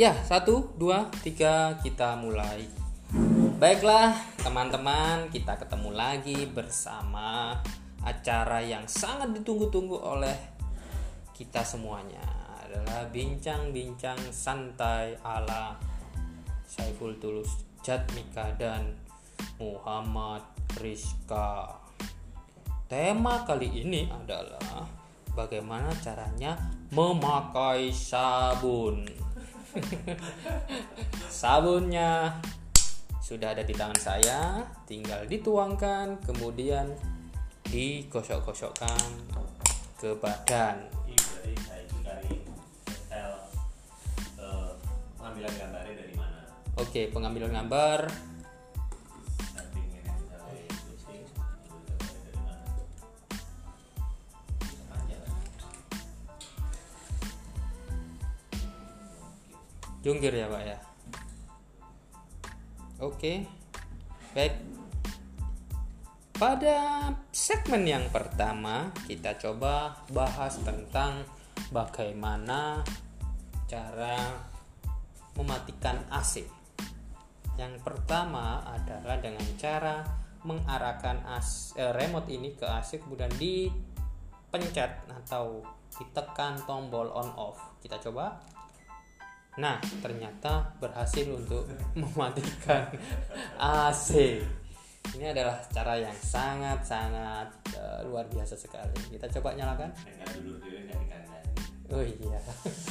Ya, satu, dua, tiga, kita mulai. Baiklah, teman-teman, kita ketemu lagi bersama acara yang sangat ditunggu-tunggu oleh kita semuanya adalah bincang-bincang santai ala Saiful Tulus Jatmika dan Muhammad Rizka. Tema kali ini adalah bagaimana caranya memakai sabun. Sabunnya sudah ada di tangan saya, tinggal dituangkan, kemudian digosok-gosokkan ke badan. Jadi saya itu dari style eh, pengambilan gambarnya dari mana? Oke, pengambilan gambar. Jungkir ya, Pak ya. Oke. Baik. Pada segmen yang pertama, kita coba bahas tentang bagaimana cara mematikan AC. Yang pertama adalah dengan cara mengarahkan AC, eh, remote ini ke AC kemudian dipencet atau ditekan tombol on off. Kita coba. Nah, ternyata berhasil untuk mematikan AC. Ini adalah cara yang sangat-sangat eh, luar biasa sekali. Kita coba nyalakan. Oh iya.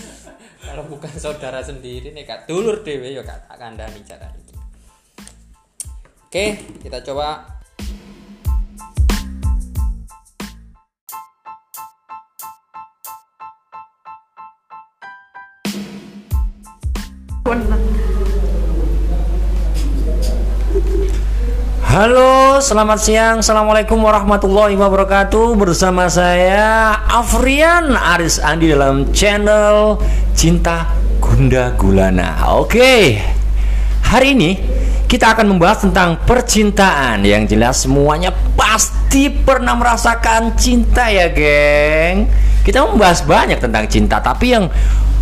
Kalau bukan saudara sendiri nih kak dulur dewe ya kak kandani cara ini. Oke, kita coba. Halo, selamat siang. Assalamualaikum warahmatullahi wabarakatuh. Bersama saya Afrian Aris Andi dalam channel Cinta Gunda Gulana. Oke, hari ini kita akan membahas tentang percintaan. Yang jelas semuanya pasti pernah merasakan cinta ya, geng. Kita membahas banyak tentang cinta, tapi yang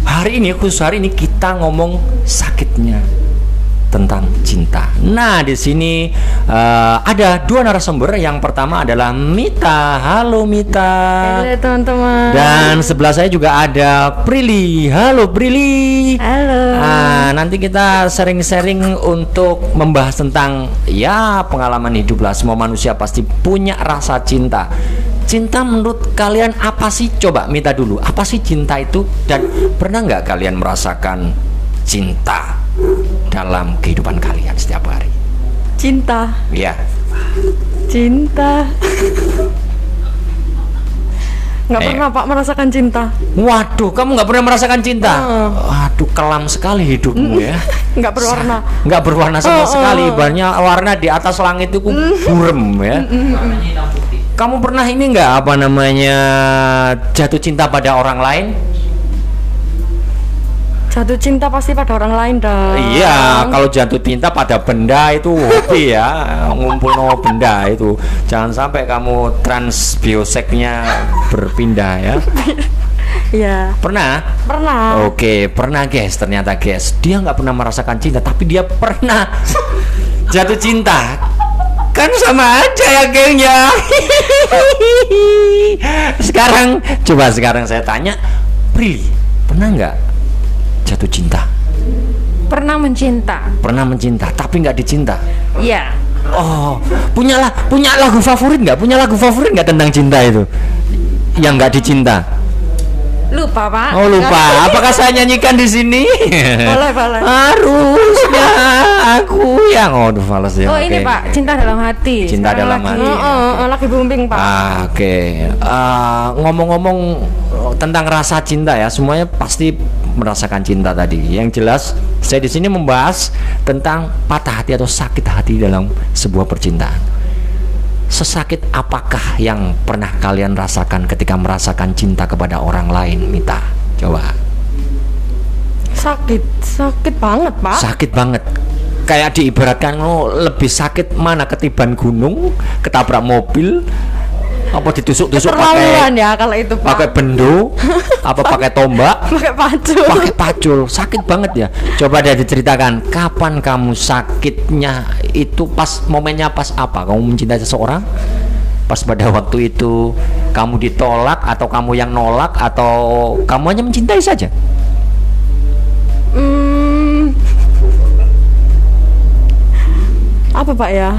hari ini khusus hari ini kita ngomong sakitnya tentang cinta. Nah, di sini eh, ada dua narasumber. Yang pertama adalah Mita. Halo Mita. Halo teman-teman. Dan sebelah saya juga ada Prilly. Halo Prilly. Halo. Nah, nanti kita sharing-sharing untuk membahas tentang ya pengalaman hidup lah. Semua manusia pasti punya rasa cinta. Cinta menurut kalian apa sih? Coba Mita dulu. Apa sih cinta itu? Dan pernah nggak kalian merasakan cinta dalam kehidupan kalian setiap hari? Cinta, Ya. cinta. Nggak Eh. pernah Pak merasakan cinta. Waduh, kamu nggak pernah merasakan cinta? Heeh. Waduh, kelam sekali hidupmu ya. Nggak berwarna. nggak berwarna sama Oh, sekali oh. banyak warna di atas langit itu burem ya kamu pernah ini nggak apa namanya jatuh cinta pada orang lain Jatuh cinta pasti pada orang lain dong. iya kalau jatuh cinta pada benda itu hobi ya ngumpul no benda itu jangan sampai kamu trans bioseknya berpindah ya Iya. pernah Pernah. Oke, pernah guys. Ternyata guys, dia nggak pernah merasakan cinta, tapi dia pernah jatuh cinta. Kan sama aja ya gengnya. sekarang, coba sekarang saya tanya, Pri, pernah nggak jatuh cinta? Pernah mencinta. Pernah mencinta, tapi nggak dicinta. Iya. Oh, punya lah, punya lagu favorit nggak? Punya lagu favorit nggak tentang cinta itu? Yang nggak dicinta? Lupa Pak. Oh lupa. Apakah saya nyanyikan di sini? Boleh, boleh. Harusnya aku yang oh aduh males ya. Oh ini. Pak, cinta dalam hati. Cinta Sekarang dalam lagi, hati, Oh, oh, oh, lagi booming Pak. Ah, oke. Ah, ngomong-ngomong oh, tentang rasa cinta ya, semuanya pasti merasakan cinta tadi. Yang jelas, saya di sini membahas tentang patah hati atau sakit hati dalam sebuah percintaan. Sesakit apakah yang pernah kalian rasakan ketika merasakan cinta kepada orang lain, Mita? Coba. Sakit, sakit banget Pak. Sakit banget. Kayak diibaratkan oh, lebih sakit mana ketiban gunung, ketabrak mobil, Apa ditusuk-tusuk pakai ya kalau itu pak. pakai bendo? apa pakai tombak? Pakai pacul. pakai pacul sakit banget ya coba deh diceritakan kapan kamu sakitnya itu pas momennya pas apa kamu mencintai seseorang pas pada waktu itu kamu ditolak atau kamu yang nolak atau kamu hanya mencintai saja Hmm. Apa pak ya?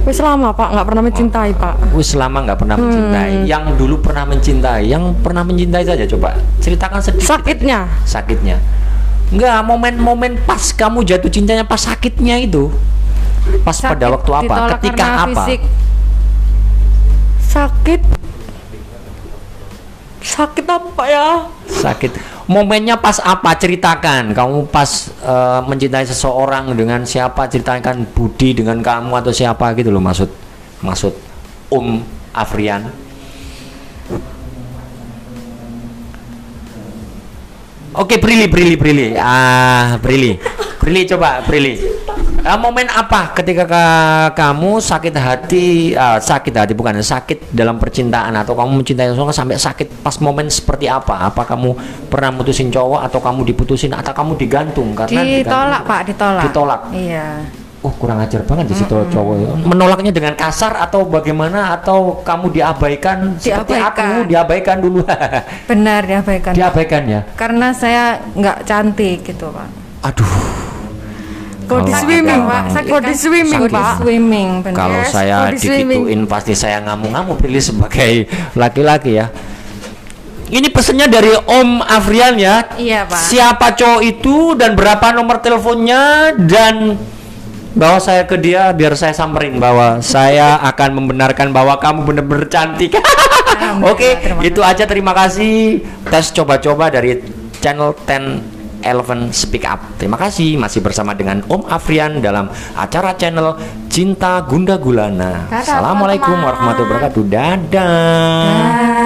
Wis lama pak, nggak pernah mencintai pak. Wis lama nggak pernah mencintai yang dulu pernah mencintai yang pernah mencintai saja coba ceritakan sedikit Sakitnya. sakitnya Enggak, momen-momen pas kamu jatuh cintanya pas sakitnya itu pas pada Sakit waktu apa ketika apa fisik. Sakit. Sakit apa ya? sakit momennya pas apa ceritakan kamu pas eh, mencintai seseorang dengan siapa ceritakan Budi dengan kamu atau siapa gitu loh maksud maksud Om Afrian Oke, Brili, Brili, Brili. Ah, Brili. Brili coba, Brili. Ah, momen apa ketika ka- kamu sakit hati, ah, sakit hati bukan sakit dalam percintaan atau kamu mencintai seseorang sampai sakit pas momen seperti apa? Apa kamu pernah mutusin cowok atau kamu diputusin atau kamu digantung karena Ditolak digantung- pak, ditolak. Ditolak. Iya. Oh, kurang ajar banget di situ cowok. Menolaknya dengan kasar atau bagaimana atau kamu diabaikan seperti Diabaikan. aku diabaikan dulu. Benar diabaikan. diabaikan ya. Karena saya nggak cantik gitu pak. Aduh. Body Kalau swimming pak, orang- body swimming pak. Swimming benar. Kalau saya body swimming. digituin pasti saya ngamuk-ngamuk pilih sebagai laki-laki ya. Ini pesennya dari Om Afrian ya. Iya, Pak. Siapa cowok itu dan berapa nomor teleponnya dan bawa saya ke dia biar saya samperin bahwa saya akan membenarkan bahwa kamu benar-benar cantik. Oke, terima itu aja terima kasih tes coba-coba dari channel 10 Eleven Speak Up. Terima kasih masih bersama dengan Om Afrian dalam acara channel Cinta Gunda Gulana. Dadah, Assalamualaikum warahmatullahi wabarakatuh. Dadah.